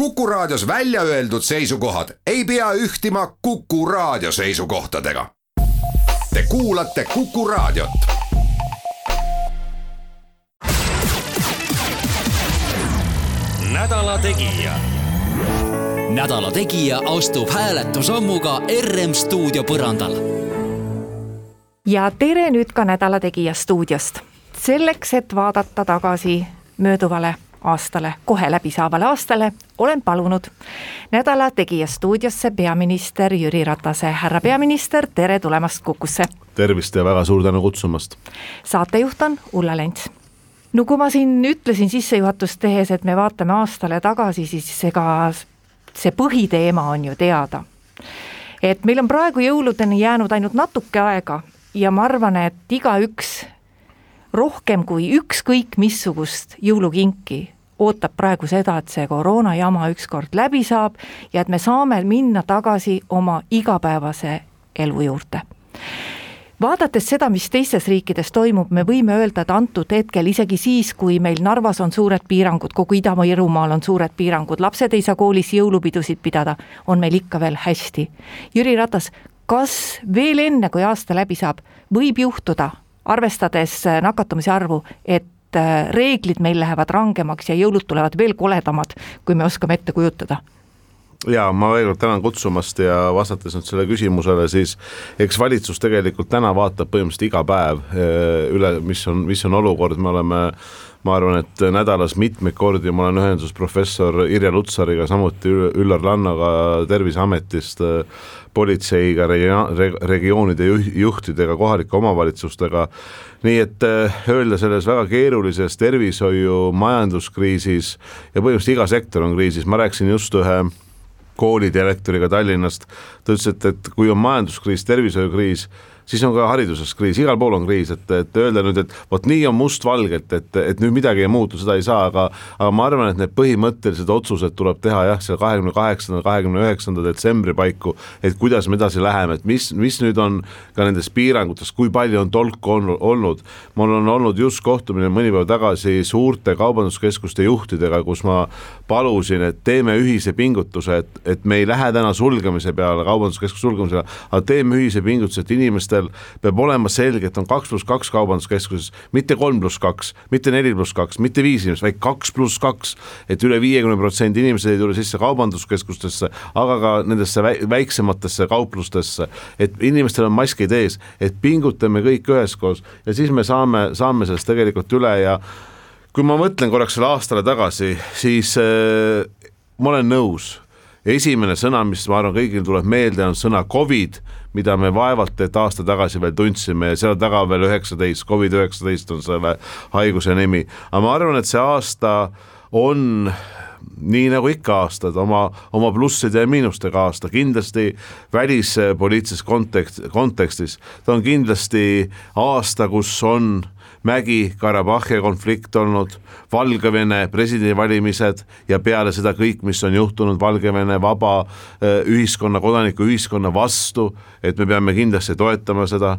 Kuku Raadios välja öeldud seisukohad ei pea ühtima Kuku Raadio seisukohtadega. Te kuulate Kuku Raadiot. nädala Tegija. nädala Tegija astub hääletusammuga RM stuudio põrandal. ja tere nüüd ka Nädala Tegija stuudiost. selleks, et vaadata tagasi mööduvale aastale, kohe läbisaavale aastale, olen palunud Nädala Tegija stuudiosse peaminister Jüri Ratase. härra peaminister, tere tulemast Kukusse! tervist ja väga suur tänu kutsumast! saatejuht on Ulla Lents no kui ma siin ütlesin sissejuhatust tehes, et me vaatame aastale tagasi, siis ega see põhiteema on ju teada. et meil on praegu jõuludeni jäänud ainult natuke aega ja ma arvan, et igaüks rohkem kui ükskõik missugust jõulukinki ootab praegu seda, et see koroona jama ükskord läbi saab ja et me saame minna tagasi oma igapäevase elu juurde vaadates seda, mis teistes riikides toimub, me võime öelda, et antud hetkel isegi siis, kui meil Narvas on suured piirangud, kogu Ida-Virumaal on suured piirangud, lapsed ei saa koolis jõulupidusid pidada, on meil ikka veel hästi. Jüri Ratas, kas veel enne, kui aasta läbi saab, võib juhtuda, arvestades nakatumise arvu, et äh, reeglid meil lähevad rangemaks ja jõulud tulevad veel koledamad, kui me oskame ette kujutada. Ja ma veel kord tänan kutsumast ja vastates nüüd sellele küsimusele, siis eks valitsus tegelikult täna vaatab põhimõtteliselt iga päev eh, üle, mis on, mis on olukord, me oleme ma arvan, et nädalas mitmeid kordi ma olen ühenduses professor Irja Lutsariga, samuti Üllar Lannaga Terviseametist, politseiga, regioonide juhtidega, kohalike omavalitsustega, nii et eh, öelda selles väga keerulises tervishoiu majanduskriisis ja põhimõtteliselt iga sektor on kriisis, ma rääkisin just ühe koolidirektoriga Tallinnast, ta ütles, et, et kui on majanduskriis, tervishoiukriis, siis on ka hariduses kriis, igal pool on kriis, et, et öelda nüüd, et vot nii on mustvalgelt, et, et nüüd midagi ei muutu, seda ei saa, aga aga ma arvan, et need põhimõttelised otsused tuleb teha jah, seal kahekümne kaheksanda, kahekümne üheksanda detsembri paiku, et kuidas me edasi läheme, et mis, mis nüüd on ka nendest piirangutest, kui palju on tolku on, olnud. mul on olnud just kohtumine mõni päev tagasi suurte kaubanduskeskuste juhtidega, kus ma palusin, et teeme ühise pingutuse, et, et me ei lähe täna sulgemise peale, kaubanduskeskuse sulgemise peale, aga teeme ühise pingutuse, et inimestel inimestel peab olema selge, et on kaks pluss kaks kaubanduskeskuses, mitte kolm pluss kaks, mitte neli pluss kaks, mitte viis inimest, vaid kaks pluss kaks. et üle viiekümne protsendi inimesed ei tule sisse kaubanduskeskustesse, aga ka nendesse väiksematesse kauplustesse, et inimestel on maskid ees, et pingutame kõik üheskoos ja siis me saame, saame sellest tegelikult üle ja kui ma mõtlen korraks selle aastale tagasi, siis äh, ma olen nõus esimene sõna, mis ma arvan, kõigil tuleb meelde, on sõna Covid, mida me vaevalt et aasta tagasi veel tundsime ja seal taga veel üheksateist, Covid üheksateist on selle haiguse nimi, aga ma arvan, et see aasta on nii nagu ikka aastad, oma, oma plusside ja miinustega aasta, kindlasti välispoliitilises kontekst, kontekstis, ta on kindlasti aasta, kus on Mägi-Karabahhi konflikt olnud, Valgevene presidendivalimised ja peale seda kõik, mis on juhtunud Valgevene vaba äh, ühiskonna, kodanikuühiskonna vastu, et me peame kindlasti toetama seda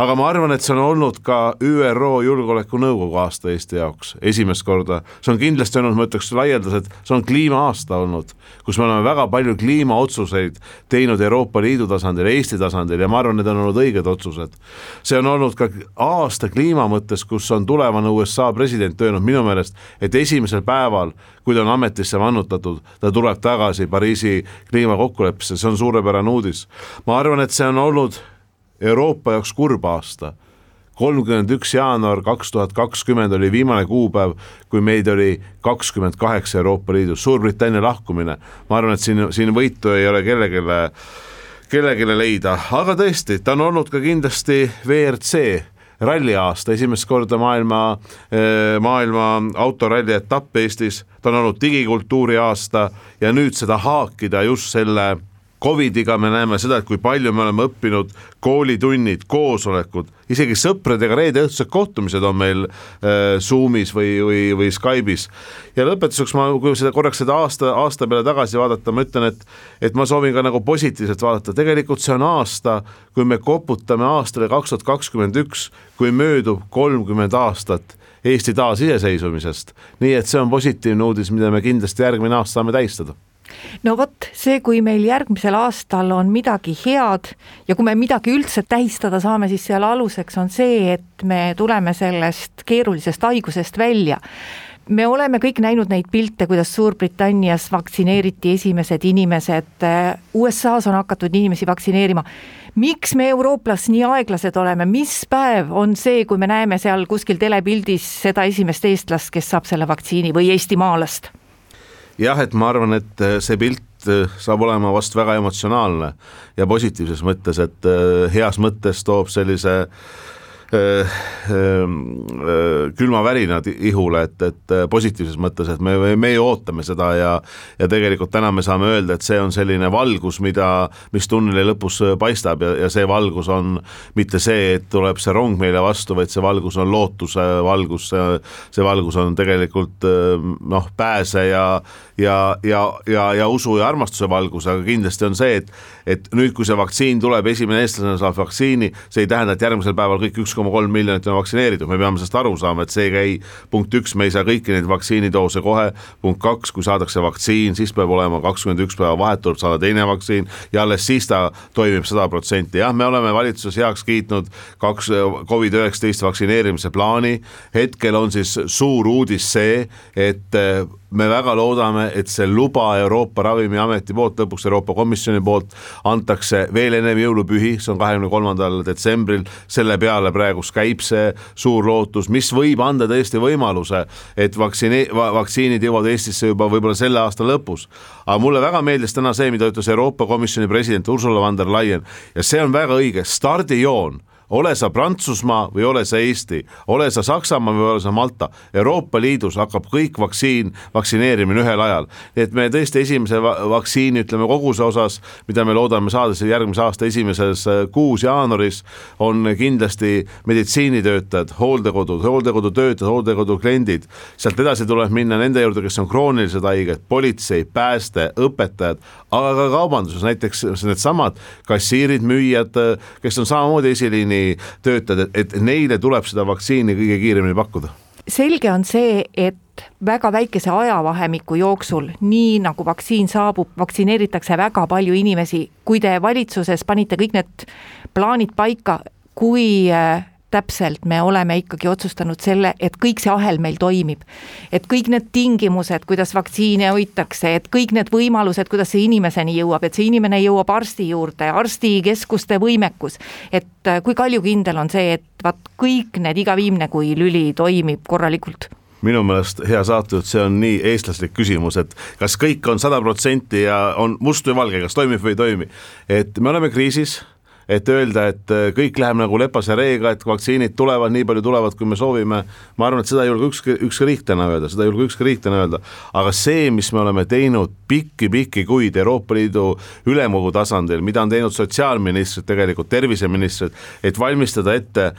aga ma arvan, et see on olnud ka ÜRO Julgeolekunõukogu aasta Eesti jaoks esimest korda. see on kindlasti olnud, ma ütleks laialdaselt, see on kliima-aasta olnud, kus me oleme väga palju kliimaotsuseid teinud Euroopa Liidu tasandil, Eesti tasandil ja ma arvan, need on olnud õiged otsused. see on olnud ka aasta kliima mõttes, kus on tulevane USA president öelnud minu meelest, et esimesel päeval, kui ta on ametisse vannutatud, ta tuleb tagasi Pariisi kliimakokkuleppesse, see on suurepärane uudis. ma arvan, et see on olnud Euroopa jaoks kurb aasta. kolmkümmend üks jaanuar kaks tuhat kakskümmend oli viimane kuupäev, kui meid oli kakskümmend kaheksa Euroopa Liidus, Suurbritannia lahkumine. ma arvan, et siin, siin võitu ei ole kellelegi, kellelegi leida, aga tõesti, ta on olnud ka kindlasti WRC ralliaasta, esimest korda maailma, eh, maailma autoralli etapp Eestis, ta on olnud digikultuuri aasta ja nüüd seda haakida just selle Covidiga me näeme seda, et kui palju me oleme õppinud, koolitunnid, koosolekud, isegi sõpradega reede-õhtused kohtumised on meil äh, Zoomis või, või, või Skype'is. ja lõpetuseks ma, kui seda korraks seda aasta, aasta peale tagasi vaadata, ma ütlen, et, et ma soovin ka nagu positiivselt vaadata, tegelikult see on aasta, kui me koputame aastale kaks tuhat kakskümmend üks, kui möödub kolmkümmend aastat Eesti taasiseseisvumisest. nii et see on positiivne uudis, mida me kindlasti järgmine aasta saame tähistada no vot, see, kui meil järgmisel aastal on midagi head ja kui me midagi üldse tähistada saame, siis selle aluseks on see, et me tuleme sellest keerulisest haigusest välja me oleme kõik näinud neid pilte, kuidas Suurbritannias vaktsineeriti esimesed inimesed, USA-s on hakatud inimesi vaktsineerima. miks me eurooplas nii aeglased oleme, mis päev on see, kui me näeme seal kuskil telepildis seda esimest eestlast, kes saab selle vaktsiini või eestimaalast? Jah, et ma arvan, et see pilt äh, saab olema vast väga emotsionaalne ja positiivses mõttes, et äh, heas mõttes toob sellise äh, Äh, äh, külmavärinad ihule, et, et äh, positiivses mõttes, et me, me ju ootame seda ja ja tegelikult täna me saame öelda, et see on selline valgus, mida, mis tunneli lõpus paistab ja, ja see valgus on mitte see, et tuleb see rong meile vastu, vaid see valgus on lootuse valgus, see valgus on tegelikult noh, pääse ja ja, ja, ja, ja usu ja armastuse valgus, aga kindlasti on see, et et nüüd, kui see vaktsiin tuleb, esimene eestlane saab vaktsiini, see ei tähenda, et järgmisel päeval kõik üks koma kolm miljonit on vaktsineeritud, me peame sellest aru saama, et see ei punkt üks, me ei saa kõiki neid vaktsiinidoose kohe, punkt kaks, kui saadakse vaktsiin, siis peab olema kakskümmend üks päeva vahet, tuleb saada teine vaktsiin ja alles siis ta toimib sada protsenti, jah, me oleme valitsuses heaks kiitnud kaks Covid-19 vaktsineerimise plaani, hetkel on siis suur uudis see, et me väga loodame, et see luba Euroopa Ravimiameti poolt, lõpuks Euroopa Komisjoni poolt antakse veel ennem jõulupühi, see on kahekümne kolmandal detsembril, selle peale praegu käib see suur lootus, mis võib anda tõesti võimaluse, et vaktsiini, vaktsiinid jõuavad Eestisse juba võib-olla selle aasta lõpus. aga mulle väga meeldis täna see, mida ütles Euroopa Komisjoni president Ursula von der Leyen ja see on väga õige, stardijoon ole sa Prantsusmaa või ole sa Eesti, ole sa Saksamaa või ole sa Malta, Euroopa Liidus hakkab kõik vaktsiin, vaktsineerimine ühel ajal. et me tõesti esimese vaktsiini, ütleme koguse osas, mida me loodame saada siis järgmise aasta esimeses äh, kuus jaanuaris, on kindlasti meditsiinitöötajad, hooldekodud, hooldekodutöötajad, hooldekodu kliendid, sealt edasi tuleb minna nende juurde, kes on kroonilised haiged, politsei, pääste, õpetajad, aga ka kaubanduses näiteks needsamad kassiirid, müüjad, kes on samamoodi esiliini töötajad, et neile tuleb seda vaktsiini kõige kiiremini pakkuda selge on see, et väga väikese ajavahemiku jooksul, nii nagu vaktsiin saabub, vaktsineeritakse väga palju inimesi. kui te valitsuses panite kõik need plaanid paika, kui täpselt me oleme ikkagi otsustanud selle, et kõik see ahel meil toimib. et kõik need tingimused, kuidas vaktsiine hoitakse, et kõik need võimalused, kuidas see inimeseni jõuab, et see inimene jõuab arsti juurde, arstikeskuste võimekus, et äh, kui kaljukindel on see, et vaat kõik need iga viimne kui lüli toimib korralikult minu meelest hea saatejuht, see on nii eestlaslik küsimus, et kas kõik on sada protsenti ja on must või valge, kas toimib või ei toimi. et me oleme kriisis et öelda, et äh, kõik läheb nagu lepase reega, et vaktsiinid tulevad, nii palju tulevad, kui me soovime. ma arvan, et seda ei julge ükski, ükski riik täna öelda, seda ei julge ükski riik täna öelda, aga see, mis me oleme teinud pikki-pikki kuid Euroopa Liidu ülemkogu tasandil, mida on teinud sotsiaalministrid, tegelikult terviseministrid, et valmistada ette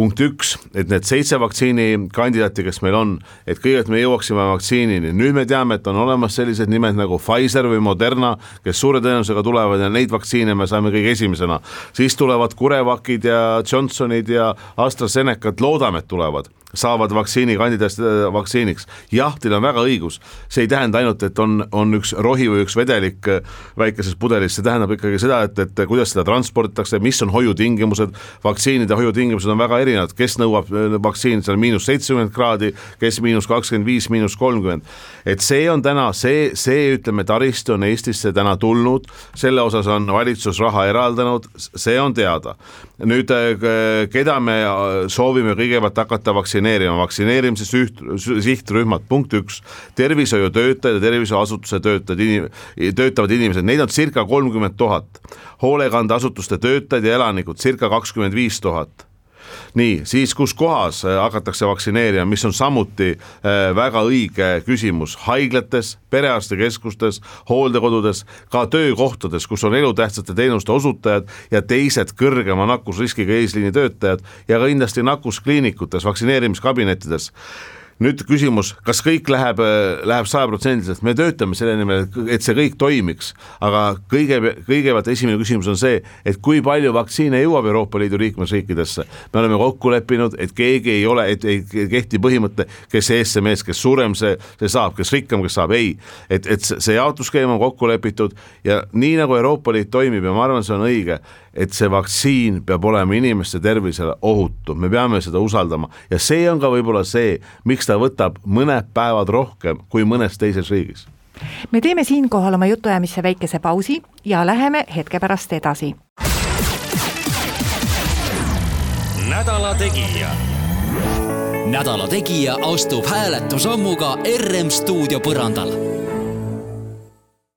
punkt üks, et need seitse vaktsiinikandidaati, kes meil on, et kõigepealt me jõuaksime vaktsiinini, nüüd me teame, et on olemas sellised nimed nagu Pfizer või Moderna, kes suure tõenäosusega tulevad ja neid vaktsiine me saame kõige esimesena. siis tulevad Curevacid ja Johnsonid ja AstraZenecad, loodame, et tulevad saavad vaktsiinikandidaat äh, vaktsiiniks. jah, teil on väga õigus, see ei tähenda ainult, et on, on üks rohi või üks vedelik äh, väikeses pudelis, see tähendab ikkagi seda, et, et kuidas seda transporditakse, mis on hoiutingimused, vaktsiinide hoiutingimused on väga erinevad, kes nõuab äh, vaktsiini seal miinus seitsekümmend kraadi, kes miinus kakskümmend viis, miinus kolmkümmend. et see on täna see, see ütleme, taristu on Eestisse täna tulnud, selle osas on valitsus raha eraldanud, see on teada. nüüd, keda me soovime kõigepealt hakata vaktsineerima, vaktsineerima, vaktsineerimise süht, sihtrühmad, punkt üks, tervishoiutöötajad ja tervishoiuasutuse töötajad, inim-, töötavad inimesed, neid on circa kolmkümmend tuhat. hoolekandeasutuste töötajad ja elanikud circa kakskümmend viis tuhat nii, siis kus kohas äh, hakatakse vaktsineerima, mis on samuti äh, väga õige küsimus, haiglates, perearstikeskustes, hooldekodudes, ka töökohtades, kus on elutähtsate teenuste osutajad ja teised kõrgema nakkusriskiga eesliini töötajad ja kindlasti nakkuskliinikutes, vaktsineerimiskabinettides nüüd küsimus, kas kõik läheb, läheb sajaprotsendiliselt, me töötame selle nimel, et see kõik toimiks, aga kõige, kõigepealt esimene küsimus on see, et kui palju vaktsiine jõuab Euroopa Liidu liikmesriikidesse. me oleme kokku leppinud, et keegi ei ole, et ei kehti põhimõte, kes ees see mees, kes suurem, see, see saab, kes rikkam, kes saab, ei. et, et see jaotusskeem on kokku lepitud ja nii nagu Euroopa Liit toimib ja ma arvan, see on õige et see vaktsiin peab olema inimeste tervisele ohutu, me peame seda usaldama ja see on ka võib-olla see, miks ta võtab mõned päevad rohkem kui mõnes teises riigis. me teeme siinkohal oma jutuajamisse väikese pausi ja läheme hetke pärast edasi. nädala Tegija. nädala Tegija astub hääletusammuga RM stuudio põrandal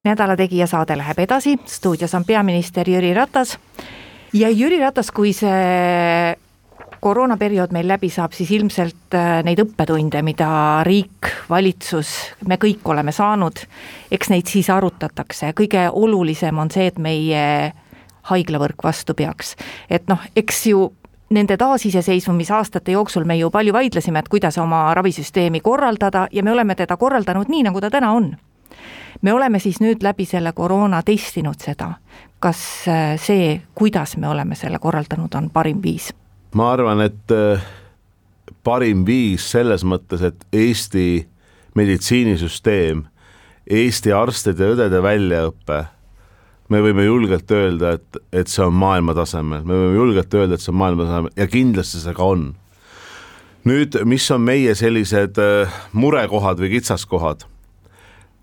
nädala Tegija saade läheb edasi, stuudios on peaminister Jüri Ratas. Ja Jüri Ratas, kui see koroonaperiood meil läbi saab, siis ilmselt äh, neid õppetunde, mida riik, valitsus, me kõik oleme saanud, eks neid siis arutatakse, kõige olulisem on see, et meie haiglavõrk vastu peaks. et noh, eks ju nende taasiseseisvumisaastate jooksul me ju palju vaidlesime, et kuidas oma ravisüsteemi korraldada ja me oleme teda korraldanud nii, nagu ta täna on me oleme siis nüüd läbi selle koroona testinud seda, kas äh, see, kuidas me oleme selle korraldanud, on parim viis? ma arvan, et äh, parim viis selles mõttes, et Eesti meditsiinisüsteem, Eesti arstide ja õdede väljaõpe, me võime julgelt öelda, et, et see on maailma tasemel, me võime julgelt öelda, et see on maailma tasemel ja kindlasti see ka on. nüüd, mis on meie sellised äh, murekohad või kitsaskohad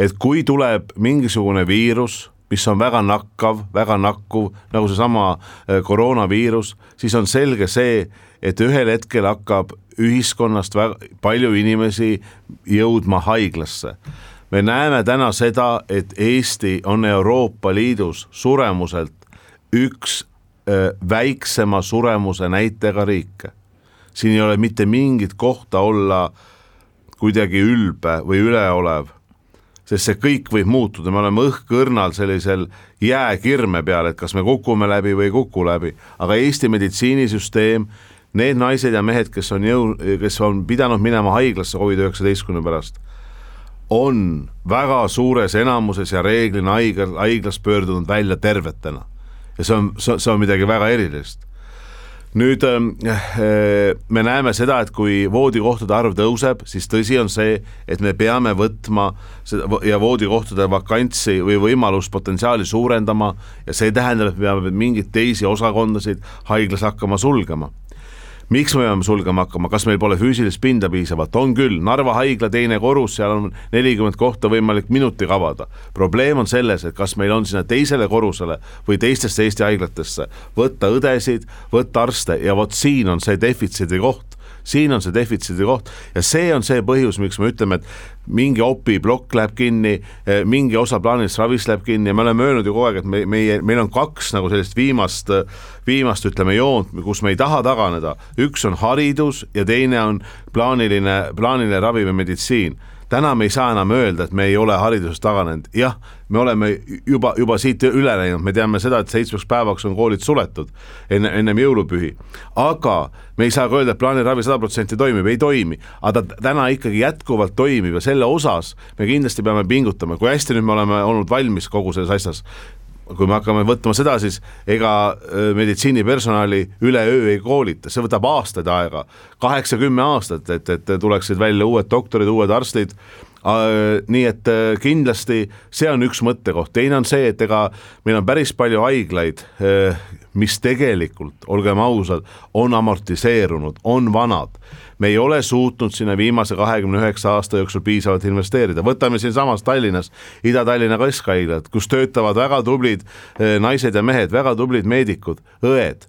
et kui tuleb mingisugune viirus, mis on väga nakkav, väga nakkuv, nagu seesama äh, koroonaviirus, siis on selge see, et ühel hetkel hakkab ühiskonnast väga palju inimesi jõudma haiglasse. me näeme täna seda, et Eesti on Euroopa Liidus suremuselt üks äh, väiksema suremuse näitega riike. siin ei ole mitte mingit kohta olla kuidagi ülbe või üleolev sest see kõik võib muutuda, me oleme õhkõrnal sellisel jääkirme peal, et kas me kukume läbi või ei kuku läbi, aga Eesti meditsiinisüsteem, need naised ja mehed, kes on jõu-, kes on pidanud minema haiglasse Covid-19 pärast, on väga suures enamuses ja reeglina haigla, haiglas pöördunud välja tervetena. ja see on, see on midagi väga erilist nüüd ähm, äh, me näeme seda, et kui voodikohtade arv tõuseb, siis tõsi on see, et me peame võtma seda ja voodikohtade vakantsi või võimalust potentsiaali suurendama ja see tähendab, et me peame mingeid teisi osakondasid haiglas hakkama sulgema miks me peame sulgema hakkama, kas meil pole füüsilist pinda piisavalt, on küll, Narva haigla teine korrus, seal on nelikümmend kohta võimalik minutiga avada. probleem on selles, et kas meil on sinna teisele korrusele või teistesse Eesti haiglatesse võtta õdesid, võtta arste ja vot siin on see defitsiidi koht siin on see defitsiidi koht. Ja see on see põhjus, miks me ütleme, et mingi opi plokk läheb kinni, eh, mingi osa plaanilisest ravist läheb kinni. Ja me oleme öelnud ju kogu aeg, et me, meie, meil on kaks nagu sellist viimast, viimast ütleme joont, kus me ei taha taganeda. üks on haridus ja teine on plaaniline, plaaniline ravi või meditsiin täna me ei saa enam öelda, et me ei ole haridusest taganenud, jah, me oleme juba, juba siit üle läinud, me teame seda, et seitsmeks päevaks on koolid suletud enne, ennem jõulupühi. aga me ei saa ka öelda, et plaaniravi sada protsenti toimib, ei toimi, aga ta täna ikkagi jätkuvalt toimib ja selle osas me kindlasti peame pingutama, kui hästi nüüd me oleme olnud valmis kogu selles asjas kui me hakkame võtma seda, siis ega meditsiinipersonali üleöö ei koolita, see võtab aastaid aega, kaheksa-kümme aastat, et, et tuleksid välja uued doktorid, uued arstid nii et kindlasti see on üks mõttekoht, teine on see, et ega meil on päris palju haiglaid, mis tegelikult, olgem ausad, on amortiseerunud, on vanad. Me ei ole suutnud sinna viimase kahekümne üheksa aasta jooksul piisavalt investeerida, võtame siinsamas Tallinnas Ida-Tallinna Keskhaiglad, kus töötavad väga tublid eh, naised ja mehed, väga tublid meedikud, õed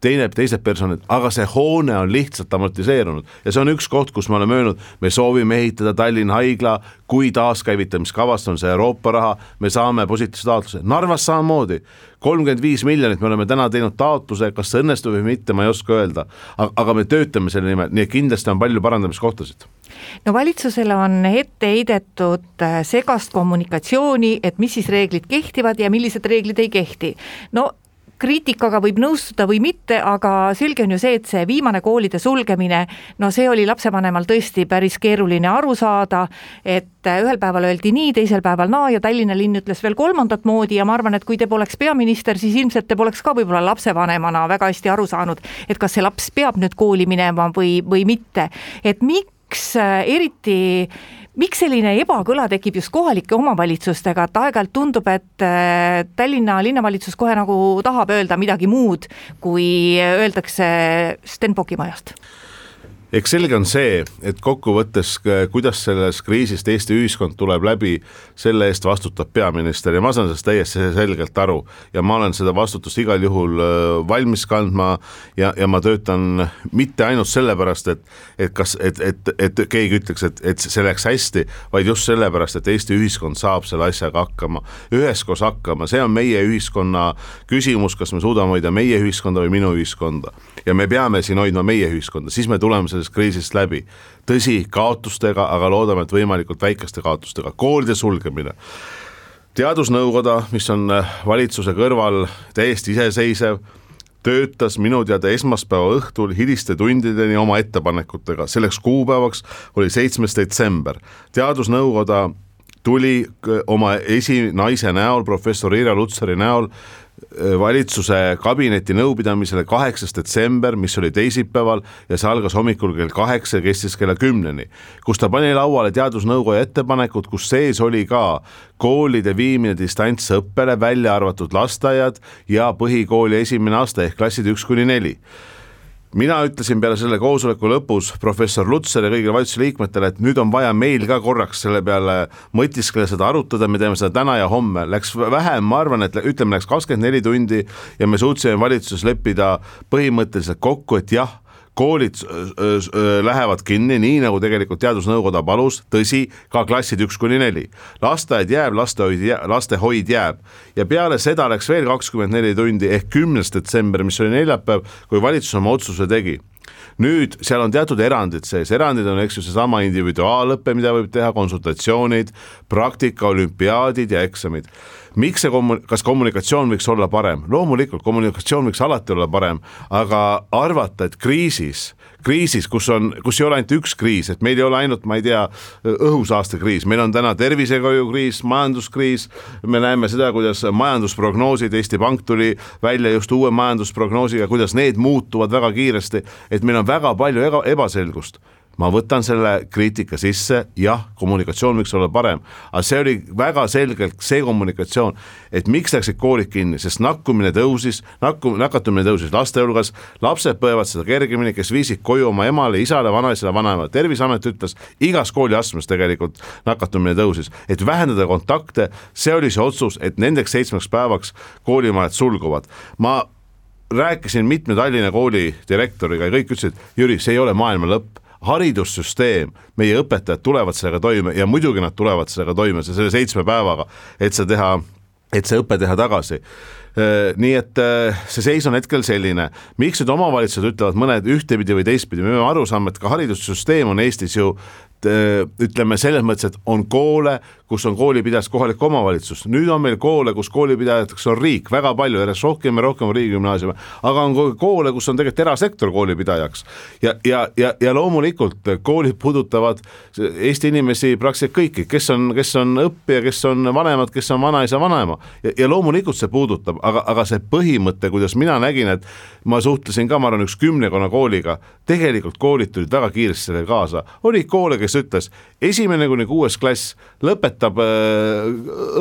teine, teised personalid, aga see hoone on lihtsalt amortiseerunud ja see on üks koht, kus me oleme öelnud, me soovime ehitada Tallinna haigla, kui taaskäivitamiskavast on see Euroopa raha, me saame positiivse taotluse, Narvas samamoodi. kolmkümmend viis miljonit me oleme täna teinud taotluse, kas see õnnestub või mitte, ma ei oska öelda, aga me töötame selle nimel, nii et kindlasti on palju parandamiskohtasid no valitsusele on ette heidetud äh, segast kommunikatsiooni, et mis siis reeglid kehtivad ja millised reeglid ei kehti. no kriitikaga võib nõustuda või mitte, aga selge on ju see, et see viimane koolide sulgemine, no see oli lapsevanemal tõesti päris keeruline aru saada, et ühel päeval öeldi nii, teisel päeval naa ja Tallinna linn ütles veel kolmandat moodi ja ma arvan, et kui te poleks peaminister, siis ilmselt te poleks ka võib-olla lapsevanemana väga hästi aru saanud, et kas see laps peab nüüd kooli minema või, või mitte. et miks eriti miks selline ebakõla tekib just kohalike omavalitsustega, et aeg-ajalt tundub, et äh, Tallinna linnavalitsus kohe nagu tahab öelda midagi muud, kui öeldakse Stenbocki majast? Eks selge on see, et kokkuvõttes, kuidas sellest kriisist Eesti ühiskond tuleb läbi, selle eest vastutab peaminister ja ma saan sellest täiesti selgelt aru. Ja ma olen seda vastutust igal juhul äh, valmis kandma ja, ja ma töötan mitte ainult sellepärast, et, et kas, et, et, et keegi ütleks, et, et see läks hästi, vaid just sellepärast, et Eesti ühiskond saab selle asjaga hakkama, üheskoos hakkama, see on meie ühiskonna küsimus, kas me suudame hoida meie ühiskonda või minu ühiskonda ja me peame siin hoidma meie ühiskonda, siis me tuleme selle sellest kriisist läbi. tõsi, kaotustega, aga loodame, et võimalikult väikeste kaotustega, koolide sulgemine teadusnõukoda, mis on äh, valitsuse kõrval täiesti iseseisev, töötas minu teada esmaspäeva õhtul hiliste tundideni oma ettepanekutega, selleks kuupäevaks oli seitsmes detsember. teadusnõukoda tuli äh, oma esinaise näol, professor Irja Lutsari näol valitsuse kabineti nõupidamisele kaheksas detsember, mis oli teisipäeval ja see algas hommikul kell kaheksa ja kestis kella kümneni, kus ta pani lauale teadusnõukoja ettepanekud, kus sees oli ka koolide viimine distantsõppele, välja arvatud lasteaiad ja põhikooli esimene aste ehk klassid üks kuni neli mina ütlesin peale selle koosoleku lõpus professor Lutsar ja kõigile valitsuse liikmetele, et nüüd on vaja meil ka korraks selle peale mõtiskleda, seda arutada, me teeme seda täna ja homme, läks vähem, ma arvan, et ütleme, läks kakskümmend neli tundi ja me suutsime valitsuses leppida põhimõtteliselt kokku, et jah koolid lähevad kinni, nii nagu tegelikult teadusnõukoda palus, tõsi, ka klassid üks kuni neli. lasteaed jääb, lastehoid jääb, lastehoid jääb ja peale seda läks veel kakskümmend neli tundi ehk kümnes detsember, mis oli neljapäev, kui valitsus oma otsuse tegi nüüd seal on teatud erandid sees, erandid on, eks ju, seesama individuaalõpe, mida võib teha, konsultatsioonid, praktika, olümpiaadid ja eksamid. Miks see kommu-, kas kommunikatsioon võiks olla parem? loomulikult, kommunikatsioon võiks alati olla parem, aga arvata, et kriisis kriisis, kus on, kus ei ole ainult üks kriis, et meil ei ole ainult, ma ei tea, õhusaastekriis, meil on täna tervisekahjukriis, majanduskriis, me näeme seda, kuidas majandusprognoosid, Eesti Pank tuli välja just uue majandusprognoosiga, kuidas need muutuvad väga kiiresti, et meil on väga palju ega, ebaselgust ma võtan selle kriitika sisse, jah, kommunikatsioon võiks olla parem, aga see oli väga selgelt see kommunikatsioon, et miks läksid koolid kinni, sest nakkumine tõusis, nakku-, nakatumine tõusis laste hulgas, lapsed põevad seda kergemini, kes viisid koju oma emale, isale, vanaisale, vanaemale, Terviseamet ütles, igas kooliastmes tegelikult nakatumine tõusis, et vähendada kontakte, see oli see otsus, et nendeks seitsmeks päevaks koolimajad sulguvad, ma rääkisin mitme Tallinna kooli direktoriga ja kõik ütlesid, Jüri, see ei ole maailma lõpp haridussüsteem, meie õpetajad tulevad sellega toime ja muidugi nad tulevad sellega toime, selle seitsme päevaga, et see teha, et see õpe teha tagasi. Äh, nii et äh, see seis on hetkel selline, miks nüüd omavalitsused ütlevad mõned ühtepidi või teistpidi, me peame aru saama, et ka haridussüsteem on Eestis ju ütleme selles mõttes, et on koole, kus on koolipidajaks kohalik omavalitsus, nüüd on meil koole, kus koolipidajateks on riik väga palju, järjest rohkem ja rohkem riigigümnaasiume, aga on koole, kus on tegelikult erasektor koolipidajaks. ja, ja, ja, ja loomulikult koolid puudutavad Eesti inimesi praktiliselt kõiki, kes on, kes on õppija, kes on vanemad, kes on vanaisa, vanaema. Ja, ja loomulikult see puudutab, aga, aga see põhimõte, kuidas mina nägin, et ma suhtlesin ka, ma arvan, üks kümnekonna kooliga, tegelikult koolid tulid väga kiiresti sellega kaasa, oli koole, kes ütles, esimene kuni kuues klass lõpetab äh,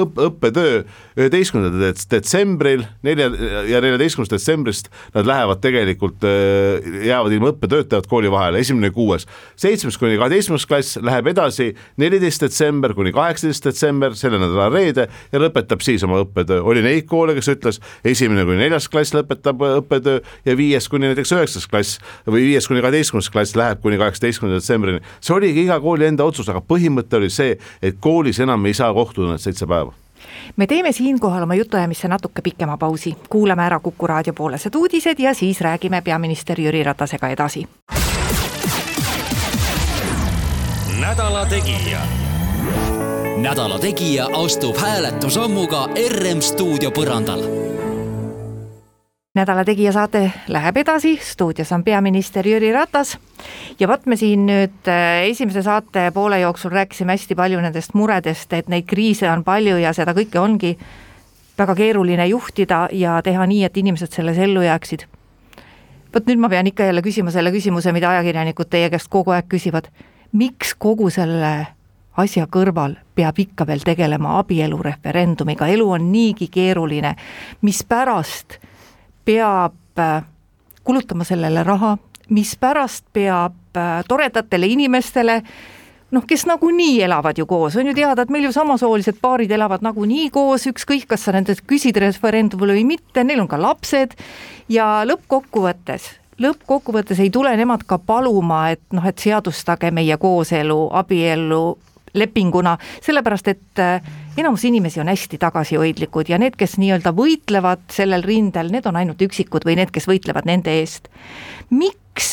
õpp, õppetöö üheteistkümnendal detsembril, nelja ja neljateistkümnendast detsembrist nad lähevad tegelikult, äh, jäävad ilma õppetööd, teevad kooli vahele, esimene kuues. seitsmes kuni kaheteistkümnes klass läheb edasi neliteist detsember kuni kaheksateist detsember, selle nädala reede ja lõpetab siis oma õppetöö. oli neid koole, kes ütles, esimene kuni neljas klass lõpetab õppetöö ja viies kuni näiteks üheksas klass või viies kuni kaheteistkümnes klass läheb kuni kaheksateistkümnenda detsembrini. see oligi iga kooli enda otsus, aga põhimõte oli see, et koolis enam enam ei saa kohtuda need seitse päeva me teeme siinkohal oma jutuajamisse natuke pikema pausi, kuulame ära Kuku raadio poolesed uudised ja siis räägime peaminister Jüri Ratasega edasi. nädala Tegija. nädala Tegija astub hääletusammuga RM stuudio põrandal nädala Tegija saade läheb edasi, stuudios on peaminister Jüri Ratas ja vot me siin nüüd äh, esimese saate poole jooksul rääkisime hästi palju nendest muredest, et neid kriise on palju ja seda kõike ongi väga keeruline juhtida ja teha nii, et inimesed selles ellu jääksid. vot nüüd ma pean ikka jälle küsima selle küsimuse, mida ajakirjanikud teie käest kogu aeg küsivad. miks kogu selle asja kõrval peab ikka veel tegelema abielureferendumiga, elu on niigi keeruline, mispärast peab äh, kulutama sellele raha, mispärast peab äh, toredatele inimestele noh, kes nagunii elavad ju koos, on ju teada, et meil ju samasoolised paarid elavad nagunii koos, ükskõik, kas sa nendest küsid referendumil või mitte, neil on ka lapsed. Ja lõppkokkuvõttes lõppkokkuvõttes ei tule nemad ka paluma, et noh, et seadustage meie kooselu, abiellu lepinguna, sellepärast et äh, enamus inimesi on hästi tagasihoidlikud ja need, kes nii-öelda võitlevad sellel rindel, need on ainult üksikud või need, kes võitlevad nende eest. miks,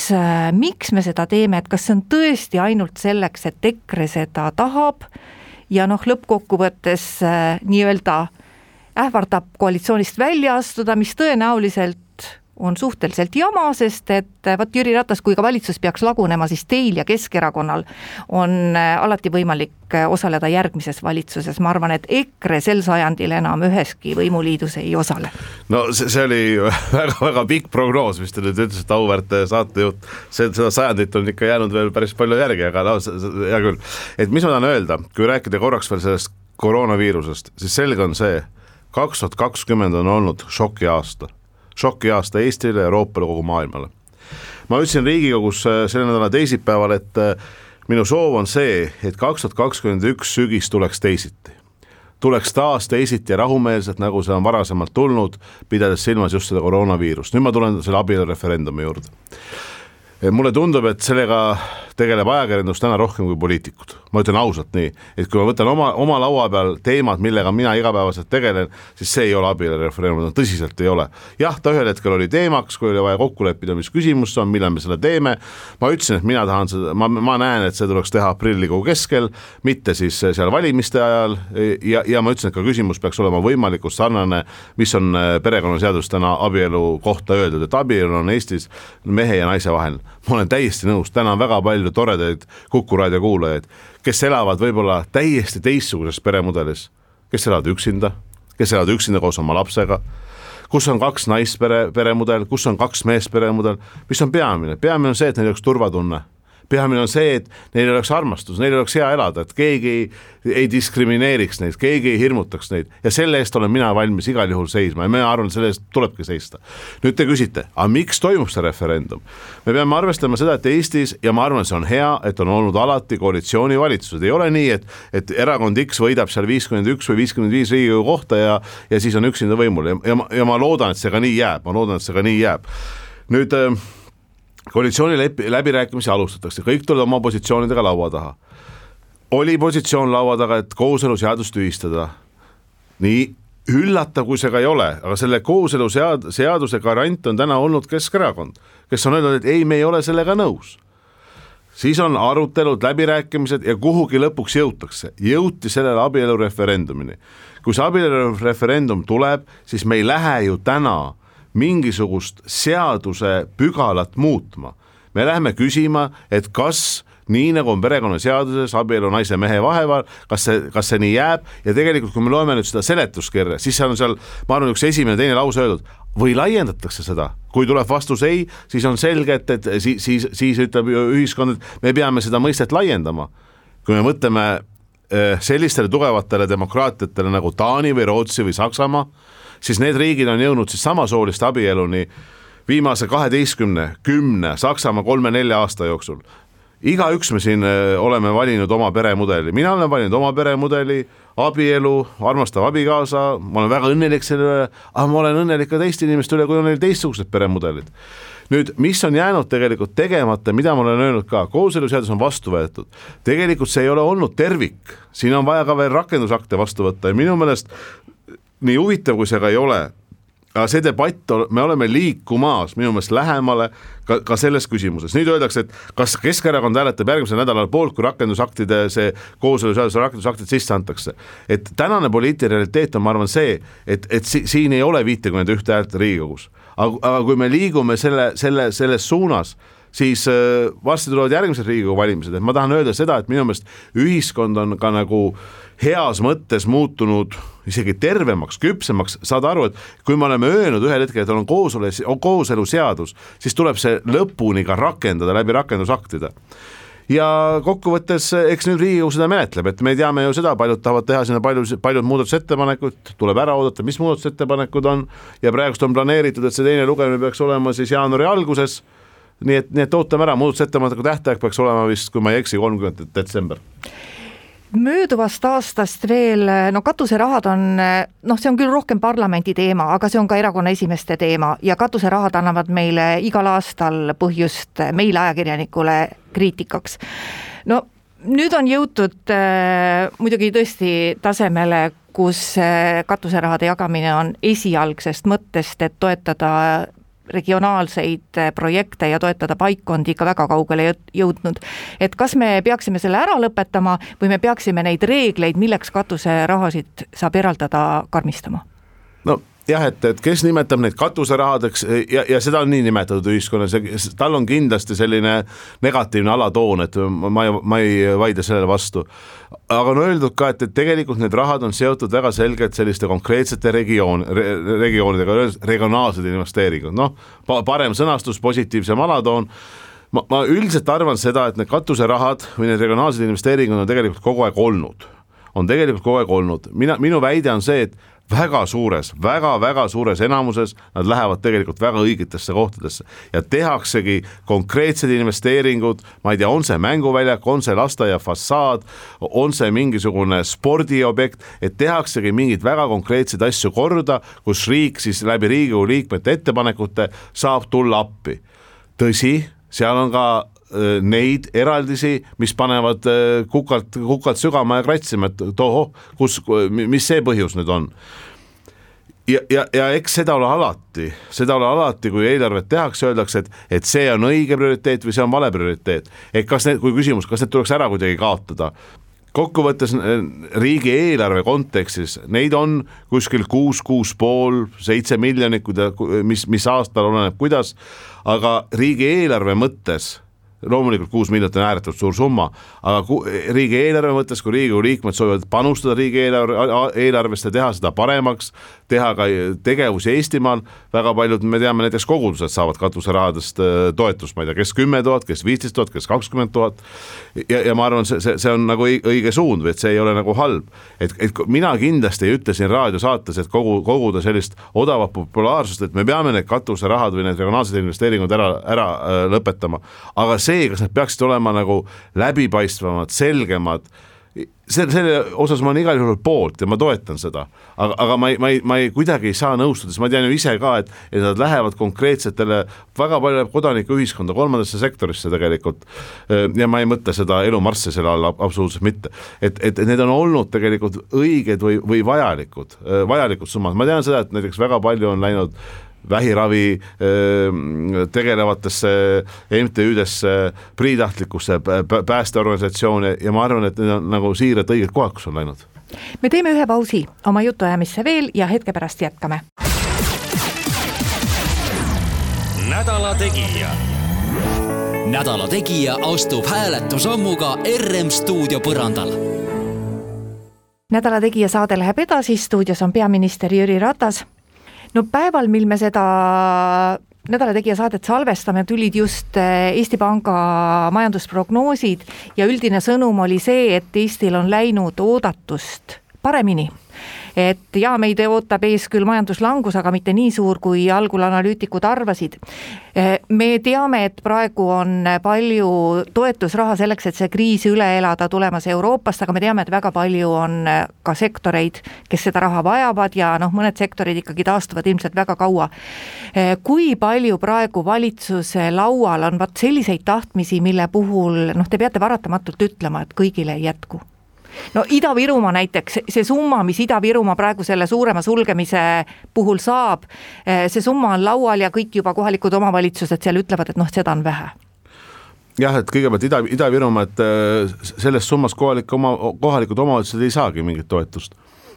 miks me seda teeme, et kas see on tõesti ainult selleks, et EKRE seda tahab ja noh, lõppkokkuvõttes äh, nii-öelda ähvardab koalitsioonist välja astuda, mis tõenäoliselt on suhteliselt jama, sest et eh, vot Jüri Ratas, kui ka valitsus peaks lagunema, siis teil ja Keskerakonnal on eh, alati võimalik eh, osaleda järgmises valitsuses, ma arvan, et EKRE sel sajandil enam üheski võimuliidus ei osale. no see, see oli väga-väga pikk prognoos, mis te nüüd ütlesite, auväärt saatejuht, see, seda sajandit on ikka jäänud veel päris palju järgi, aga no hea küll. et mis ma tahan öelda, kui rääkida korraks veel sellest koroonaviirusest, siis selge on see, kaks tuhat kakskümmend on olnud šokiaasta šokiaasta Eestile, Euroopale, kogu maailmale. ma ütlesin Riigikogus äh, selle nädala teisipäeval, et äh, minu soov on see, et kaks tuhat kakskümmend üks sügis tuleks teisiti tuleks taas teisiti ja rahumeelselt, nagu see on varasemalt tulnud, pidades silmas just seda koroonaviirust. nüüd ma tulen selle abielureferendumi juurde. mulle tundub, et sellega tegeleb ajakirjandus täna rohkem kui poliitikud, ma ütlen ausalt nii, et kui ma võtan oma, oma laua peal teemad, millega mina igapäevaselt tegelen, siis see ei ole abielureferendum, tõsiselt ei ole. jah, ta ühel hetkel oli teemaks, kui oli vaja kokku leppida, mis küsimus see on, millal me selle teeme, ma ütlesin, et mina tahan seda, ma, ma näen, et see tuleks teha aprillikuu keskel, mitte siis seal valimiste ajal ja, ja ma ütlesin, et ka küsimus peaks olema võimalikult sarnane, mis on perekonnaseadus täna abielu kohta öeldud, et abielu on Eestis mehe ja naise vahel. Ma olen täiesti nõus, täna on väga palju toredaid Kuku raadio kuulajaid, kes elavad võib-olla täiesti teistsuguses peremudelis, kes elavad üksinda, kes elavad üksinda koos oma lapsega, kus on kaks naispere, peremudel, kus on kaks meesperemudel, mis on peamine, peamine on see, et neil oleks turvatunne peamine on see, et neil oleks armastus, neil oleks hea elada, et keegi ei, ei diskrimineeriks neid, keegi ei hirmutaks neid ja selle eest olen mina valmis igal juhul seisma ja mina arvan, selle eest tulebki seista. nüüd te küsite, aga miks toimub see referendum? me peame arvestama seda, et Eestis ja ma arvan, see on hea, et on olnud alati koalitsioonivalitsused, ei ole nii, et, et erakond X võidab seal viiskümmend üks või viiskümmend viis Riigikogu kohta ja, ja siis on üksinda võimul ja, ja, ja ma loodan, et see ka nii jääb, ma loodan, et see ka nii jääb. nüüd äh, koalitsiooni lepi-, läbirääkimisi alustatakse, kõik tulevad oma positsioonidega laua taha. oli positsioon laua taga, et kooseluseadust tühistada. nii üllatav, kui see ka ei ole, aga selle kooselusead-, seaduse garant on täna olnud Keskerakond, kes on öelnud, et ei, me ei ole sellega nõus siis on arutelud, läbirääkimised ja kuhugi lõpuks jõutakse, jõuti sellele abielureferendumini. kui see abielureferendum tuleb, siis me ei lähe ju täna mingisugust seaduse pügalat muutma. me läheme küsima, et kas nii nagu on perekonnaseaduses abielu naise mehe vahel, kas see, kas see nii jääb ja tegelikult, kui me loeme nüüd seda seletuskirja, siis seal on seal, ma arvan, üks esimene, teine lause öeldud või laiendatakse seda, kui tuleb vastus ei, siis on selge, et, et siis, siis, siis ütleb ühiskond, et me peame seda mõistet laiendama. kui me mõtleme eh, sellistele tugevatele demokraatiatele nagu Taani või Rootsi või Saksamaa siis need riigid on jõudnud siis samasooliste abieluni viimase kaheteistkümne, kümne, Saksamaa kolme-nelja aasta jooksul. igaüks me siin äh, oleme valinud oma peremudeli, mina olen valinud oma peremudeli, abielu, armastav abikaasa, ma olen väga õnnelik selle üle, aga ma olen õnnelik ka teiste inimeste üle, kui on neil teistsugused peremudelid. Nüüd, mis on jäänud tegelikult tegemata, mida ma olen öelnud ka, kooseluseadus on vastu võetud, tegelikult see ei ole olnud tervik, siin on vaja ka veel rakendusakte vastu võtta ja minu meelest nii huvitav, kui see ka ei ole, aga see debatt, me oleme liikumas minu meelest lähemale ka, ka selles küsimuses, nüüd öeldakse, et kas Keskerakond hääletab järgmisel nädalal poolt, kui rakendusaktide see kooseluseaduse rakendusaktid sisse antakse. et tänane poliitiline realiteet on, ma arvan, see, et, et si siin ei ole viitekümmet ühte häält Riigikogus. Aga, aga kui me liigume selle, selle, selles suunas, siis äh, varsti tulevad järgmised Riigikogu valimised, et ma tahan öelda seda, et minu meelest ühiskond on ka nagu heas mõttes muutunud isegi tervemaks, küpsemaks, saad aru, et kui me oleme öelnud ühel hetkel, et on kooselu, kooseluseadus, siis tuleb see lõpuni ka rakendada läbi rakendusaktide. Ja kokkuvõttes eks nüüd Riigikogu seda menetleb, et me teame ju seda, paljud tahavad teha sinna palju, paljud muudatusettepanekud, tuleb ära oodata, mis muudatusettepanekud on ja praegust on planeeritud, et see teine lugemine peaks olema siis jaanuari alguses. Nii et, nii et ootame ära, muudatusettepaneku tähtaeg peaks olema vist, kui ma ei eksi, kolmkümmend detsember mööduvast aastast veel, no katuserahad on, noh, see on küll rohkem parlamendi teema, aga see on ka erakonna esimeeste teema ja katuserahad annavad meile igal aastal põhjust meile, ajakirjanikule, kriitikaks. no nüüd on jõutud äh, muidugi tõesti tasemele, kus äh, katuserahade jagamine on esialgsest mõttest, et toetada regionaalseid eh, projekte ja toetada paikkondi ikka väga kaugele jõudnud. et kas me peaksime selle ära lõpetama või me peaksime neid reegleid, milleks katuserahasid saab eraldada, karmistama? Jah, et, et kes nimetab neid katuserahadeks ja, ja seda on nii nimetatud ühiskonnas ja tal on kindlasti selline negatiivne alatoon, et ma ei, ma ei vaidle sellele vastu. aga on öeldud ka, et, et tegelikult need rahad on seotud väga selgelt selliste konkreetsete regioon re,, regioonidega, regionaalsed investeeringud, noh, parem sõnastus, positiivsem alatoon. Ma, ma üldiselt arvan seda, et need katuserahad või need regionaalsed investeeringud on tegelikult kogu aeg olnud, on tegelikult kogu aeg olnud, mina, minu väide on see, et väga suures väga,, väga-väga suures enamuses nad lähevad tegelikult väga õigetesse kohtadesse ja tehaksegi konkreetsed investeeringud, ma ei tea, on see mänguväljak, on see lasteaia fassaad, on see mingisugune spordiobjekt, et tehaksegi mingeid väga konkreetseid asju korda, kus riik siis läbi Riigikogu liikmete ettepanekute saab tulla appi. tõsi, seal on ka neid eraldisi, mis panevad äh, kukalt, kukalt sügama ja kratsima, et tohoh, kus, mis see põhjus nüüd on ja, ja, ja eks seda ole alati, seda ole alati, kui eelarvet tehakse, öeldakse, et, et see on õige prioriteet või see on vale prioriteet. et kas need, kui küsimus, kas need tuleks ära kuidagi kaotada kokkuvõttes äh, riigieelarve kontekstis neid on kuskil kuus, kuus pool, seitse miljonit, mis, mis aastal oleneb, kuidas, aga riigieelarve mõttes loomulikult kuus miljonit on ääretult suur summa, aga riigieelarve mõttes, kui Riigikogu liikmed soovivad panustada riigieelarve, eelarvesse, teha seda paremaks, teha ka tegevusi Eestimaal, väga paljud, me teame, näiteks kogudused saavad katuserahadest äh, toetust, ma ei tea, kes kümme tuhat, kes viisteist tuhat, kes kakskümmend tuhat. ja, ja ma arvan, see, see, see on nagu õige suund või et see ei ole nagu halb. et, et mina kindlasti ei ütle siin raadiosaates, et kogu, koguda sellist odavat populaarsust, et me peame need katuserahad või need regionaalsed investeeringud ära, ära äh, lõpetama, aga see, kas need peaksid olema nagu läbipaistvamad, selgemad selle, selle osas ma olen igal juhul poolt ja ma toetan seda, aga, aga ma ei, ma ei, ma ei kuidagi ei saa nõustuda, sest ma tean ju ise ka, et, et nad lähevad konkreetsetele, väga palju läheb kodanikuühiskonda, kolmandasse sektorisse tegelikult. ja ma ei mõtle seda elu Marssi selle all absoluutselt mitte, et, et need on olnud tegelikult õiged või, või vajalikud, vajalikud summad, ma tean seda, et näiteks väga palju on läinud vähiravi tegelevatesse MTÜ-desse, priitahtlikusse päästeorganisatsioone ja ma arvan, et need on nagu siiralt õiged kohad, kus on läinud. me teeme ühe pausi oma jutuajamisse veel ja hetke pärast jätkame. nädala Tegija nädala Tegija astub hääletusammuga RM stuudio põrandal nädala Tegija saade läheb edasi, stuudios on peaminister Jüri Ratas no päeval, mil me seda nädala Tegija saadet salvestame, tulid just eh, Eesti Panga majandusprognoosid ja üldine sõnum oli see, et Eestil on läinud oodatust paremini et jaa, meid ootab ees küll majanduslangus, aga mitte nii suur, kui algul analüütikud arvasid. me teame, et praegu on palju toetusraha selleks, et see kriis üle elada, tulemas Euroopast, aga me teame, et väga palju on ka sektoreid, kes seda raha vajavad ja noh, mõned sektorid ikkagi taastuvad ilmselt väga kaua. kui palju praegu valitsuse laual on vot selliseid tahtmisi, mille puhul noh, te peate paratamatult ütlema, et kõigile ei jätku no Ida-Virumaa näiteks, see summa, mis Ida-Virumaa praegu selle suurema sulgemise puhul saab, eh, see summa on laual ja kõik juba kohalikud omavalitsused seal ütlevad, et noh, seda on vähe. Jah, et kõigepealt Ida, Ida-Virumaa, et eh, selles summas kohalik oma, kohalikud omavalitsused ei saagi mingit toetust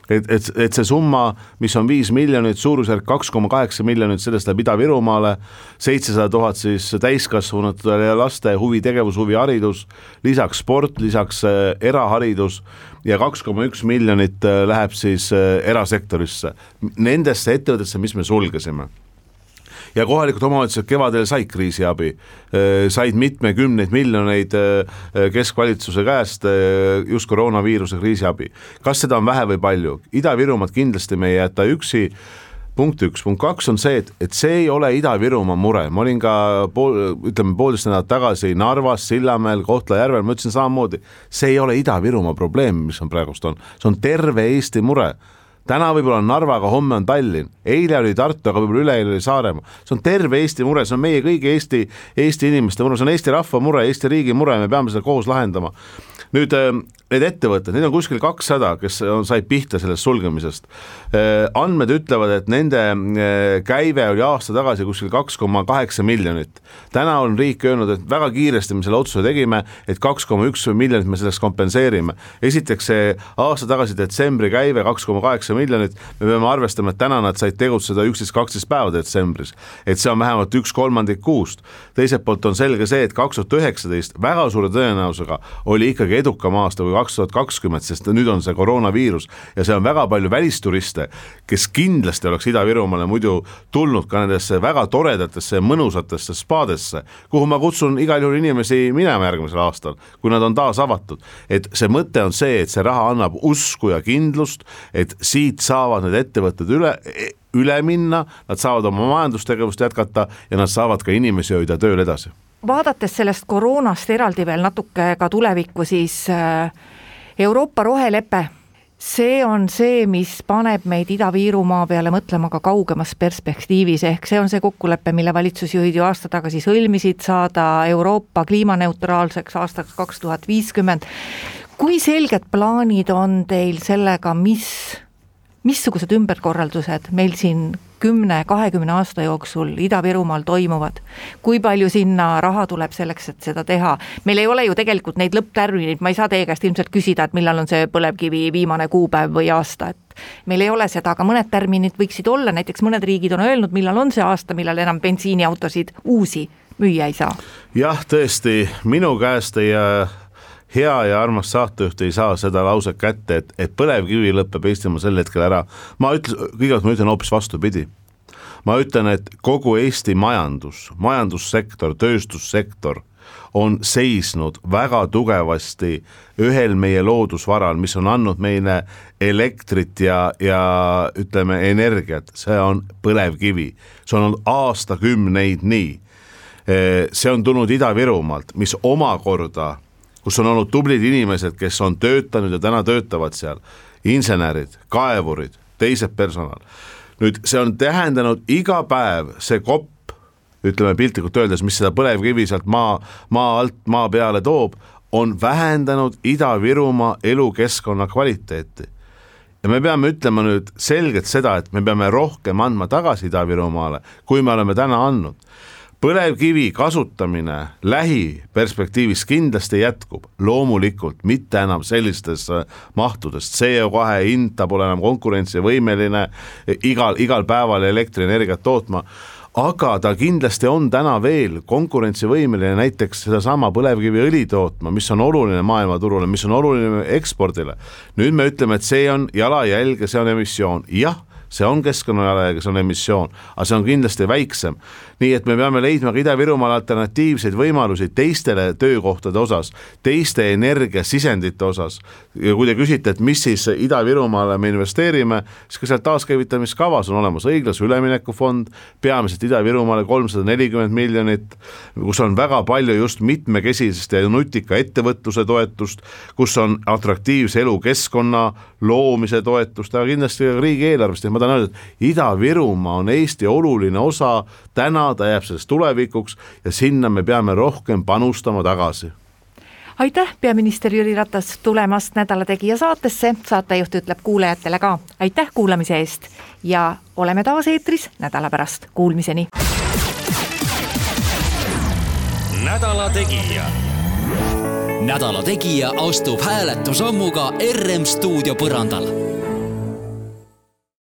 et, et, et see summa, mis on viis miljonit, suurusjärk kaks koma kaheksa miljonit, sellest läheb Ida-Virumaale, seitsesada tuhat siis täiskasvanutele ja laste huvitegevus, huviharidus, lisaks sport, lisaks äh, eraharidus ja kaks koma üks miljonit äh, läheb siis äh, erasektorisse, nendesse ettevõtetesse, mis me sulgesime ja kohalikud omavalitsused kevadel said kriisiabi, said mitmekümneid miljoneid keskvalitsuse käest just koroonaviiruse kriisiabi. kas seda on vähe või palju, Ida-Virumaad kindlasti me ei jäta üksi. Punkt üks, punkt kaks on see, et, et see ei ole Ida-Virumaa mure, ma olin ka pool, ütleme poolteist nädalat tagasi Narvas, Sillamäel, Kohtla-Järvel, ma ütlesin samamoodi, see ei ole Ida-Virumaa probleem, mis on praegust on, see on terve Eesti mure täna võib-olla on Narva, aga homme on Tallinn, eile oli Tartu, aga võib-olla üleeile oli Saaremaa. see on terve Eesti mure, see on meie kõigi Eesti, Eesti inimeste mure, see on Eesti rahva mure, Eesti riigi mure, me peame seda koos lahendama. nüüd äh, need ettevõtted, neid on kuskil kakssada, kes on, said pihta sellest sulgemisest. Äh, andmed ütlevad, et nende äh, käive oli aasta tagasi kuskil kaks koma kaheksa miljonit. täna on riik öelnud, et väga kiiresti me selle otsuse tegime, et kaks koma üks miljonit me sellest kompenseerime. esiteks see aasta tagasi detsembri käive kaks koma kaheksa miljonit, me peame arvestama, et täna nad said tegutseda üksteist, kaksteist päeva detsembris. et see on vähemalt üks kolmandik kuust. teiselt poolt on selge see, et kaks tuhat üheksateist väga suure tõenäosusega oli ikkagi edukam aasta kui kaks tuhat kakskümmend, sest nüüd on see koroonaviirus ja see on väga palju välisturiste, kes kindlasti oleks Ida-Virumaale muidu tulnud ka nendesse väga toredatesse ja mõnusatesse spaadesse, kuhu ma kutsun igal juhul inimesi minema järgmisel aastal, kui nad on taas avatud. et see mõte on see, et see raha annab usku ja kindlust, et siit saavad need ettevõtted üle üle minna, nad saavad oma majandustegevust jätkata ja nad saavad ka inimesi hoida tööl edasi vaadates sellest koroonast eraldi veel natuke ka tulevikku, siis äh, Euroopa rohelepe, see on see, mis paneb meid Ida-Virumaa peale mõtlema ka kaugemas perspektiivis, ehk see on see kokkulepe, mille valitsusjuhid ju aasta tagasi sõlmisid, saada Euroopa kliimaneutraalseks aastaks kaks tuhat viiskümmend. kui selged plaanid on teil sellega, mis, missugused ümberkorraldused meil siin kümne, kahekümne aasta jooksul Ida-Virumaal toimuvad. kui palju sinna raha tuleb selleks, et seda teha, meil ei ole ju tegelikult neid lõpptärmineid, ma ei saa teie käest ilmselt küsida, et millal on see põlevkivi viimane kuupäev või aasta, et meil ei ole seda, aga mõned tärminid võiksid olla, näiteks mõned riigid on öelnud, millal on see aasta, millal enam bensiiniautosid uusi müüa ei saa. jah, tõesti, minu käest ei hea ja armas saatejuht ei saa seda lauset kätte, et, et põlevkivi lõpeb Eestimaal sel hetkel ära. ma ütlen, kõigepealt ma ütlen hoopis vastupidi. ma ütlen, et kogu Eesti majandus, majandussektor, tööstussektor on seisnud väga tugevasti ühel meie loodusvaral, mis on andnud meile elektrit ja, ja ütleme, energiat, see on põlevkivi. see on olnud aastakümneid nii. see on tulnud Ida-Virumaalt, mis omakorda kus on olnud tublid inimesed, kes on töötanud ja täna töötavad seal, insenerid, kaevurid, teised personal. nüüd see on tähendanud iga päev see kopp, ütleme piltlikult öeldes, mis seda põlevkivi sealt maa, maa alt maa peale toob, on vähendanud Ida-Virumaa elukeskkonna kvaliteeti. Ja me peame ütlema nüüd selgelt seda, et me peame rohkem andma tagasi Ida-Virumaale, kui me oleme täna andnud põlevkivi kasutamine lähiperspektiivis kindlasti jätkub, loomulikult mitte enam sellistes äh, mahtudes, CO2 hind, ta pole enam konkurentsivõimeline igal, igal päeval elektrienergiat tootma. Aga ta kindlasti on täna veel konkurentsivõimeline näiteks sedasama põlevkiviõli tootma, mis on oluline maailmaturule, mis on oluline ekspordile. nüüd me ütleme, et see on jalajälg ja see on emissioon, jah see on keskkonnajalajälg, see on emissioon, aga see on kindlasti väiksem. nii et me peame leidma ka Ida-Virumaal alternatiivseid võimalusi teistele töökohtade osas, teiste energiasisendite osas. ja kui te küsite, et mis siis Ida-Virumaale me investeerime, siis ka seal taaskäivitamiskavas on olemas õiglase ülemineku fond, peamiselt Ida-Virumaale kolmsada nelikümmend miljonit, kus on väga palju just mitmekesisest ja nutika ettevõtluse toetust, kus on atraktiivse elukeskkonna loomise toetust, aga kindlasti ka riigieelarvest ja ma tahan öelda, et Ida-Virumaa on Eesti oluline osa, täna ta jääb sellest tulevikuks ja sinna me peame rohkem panustama tagasi aitäh, peaminister Jüri Ratas tulemast Nädala Tegija saatesse, saatejuht ütleb kuulajatele ka aitäh kuulamise eest ja oleme taas eetris nädala pärast, kuulmiseni. nädala Tegija. nädala Tegija astub hääletusammuga RM stuudio põrandal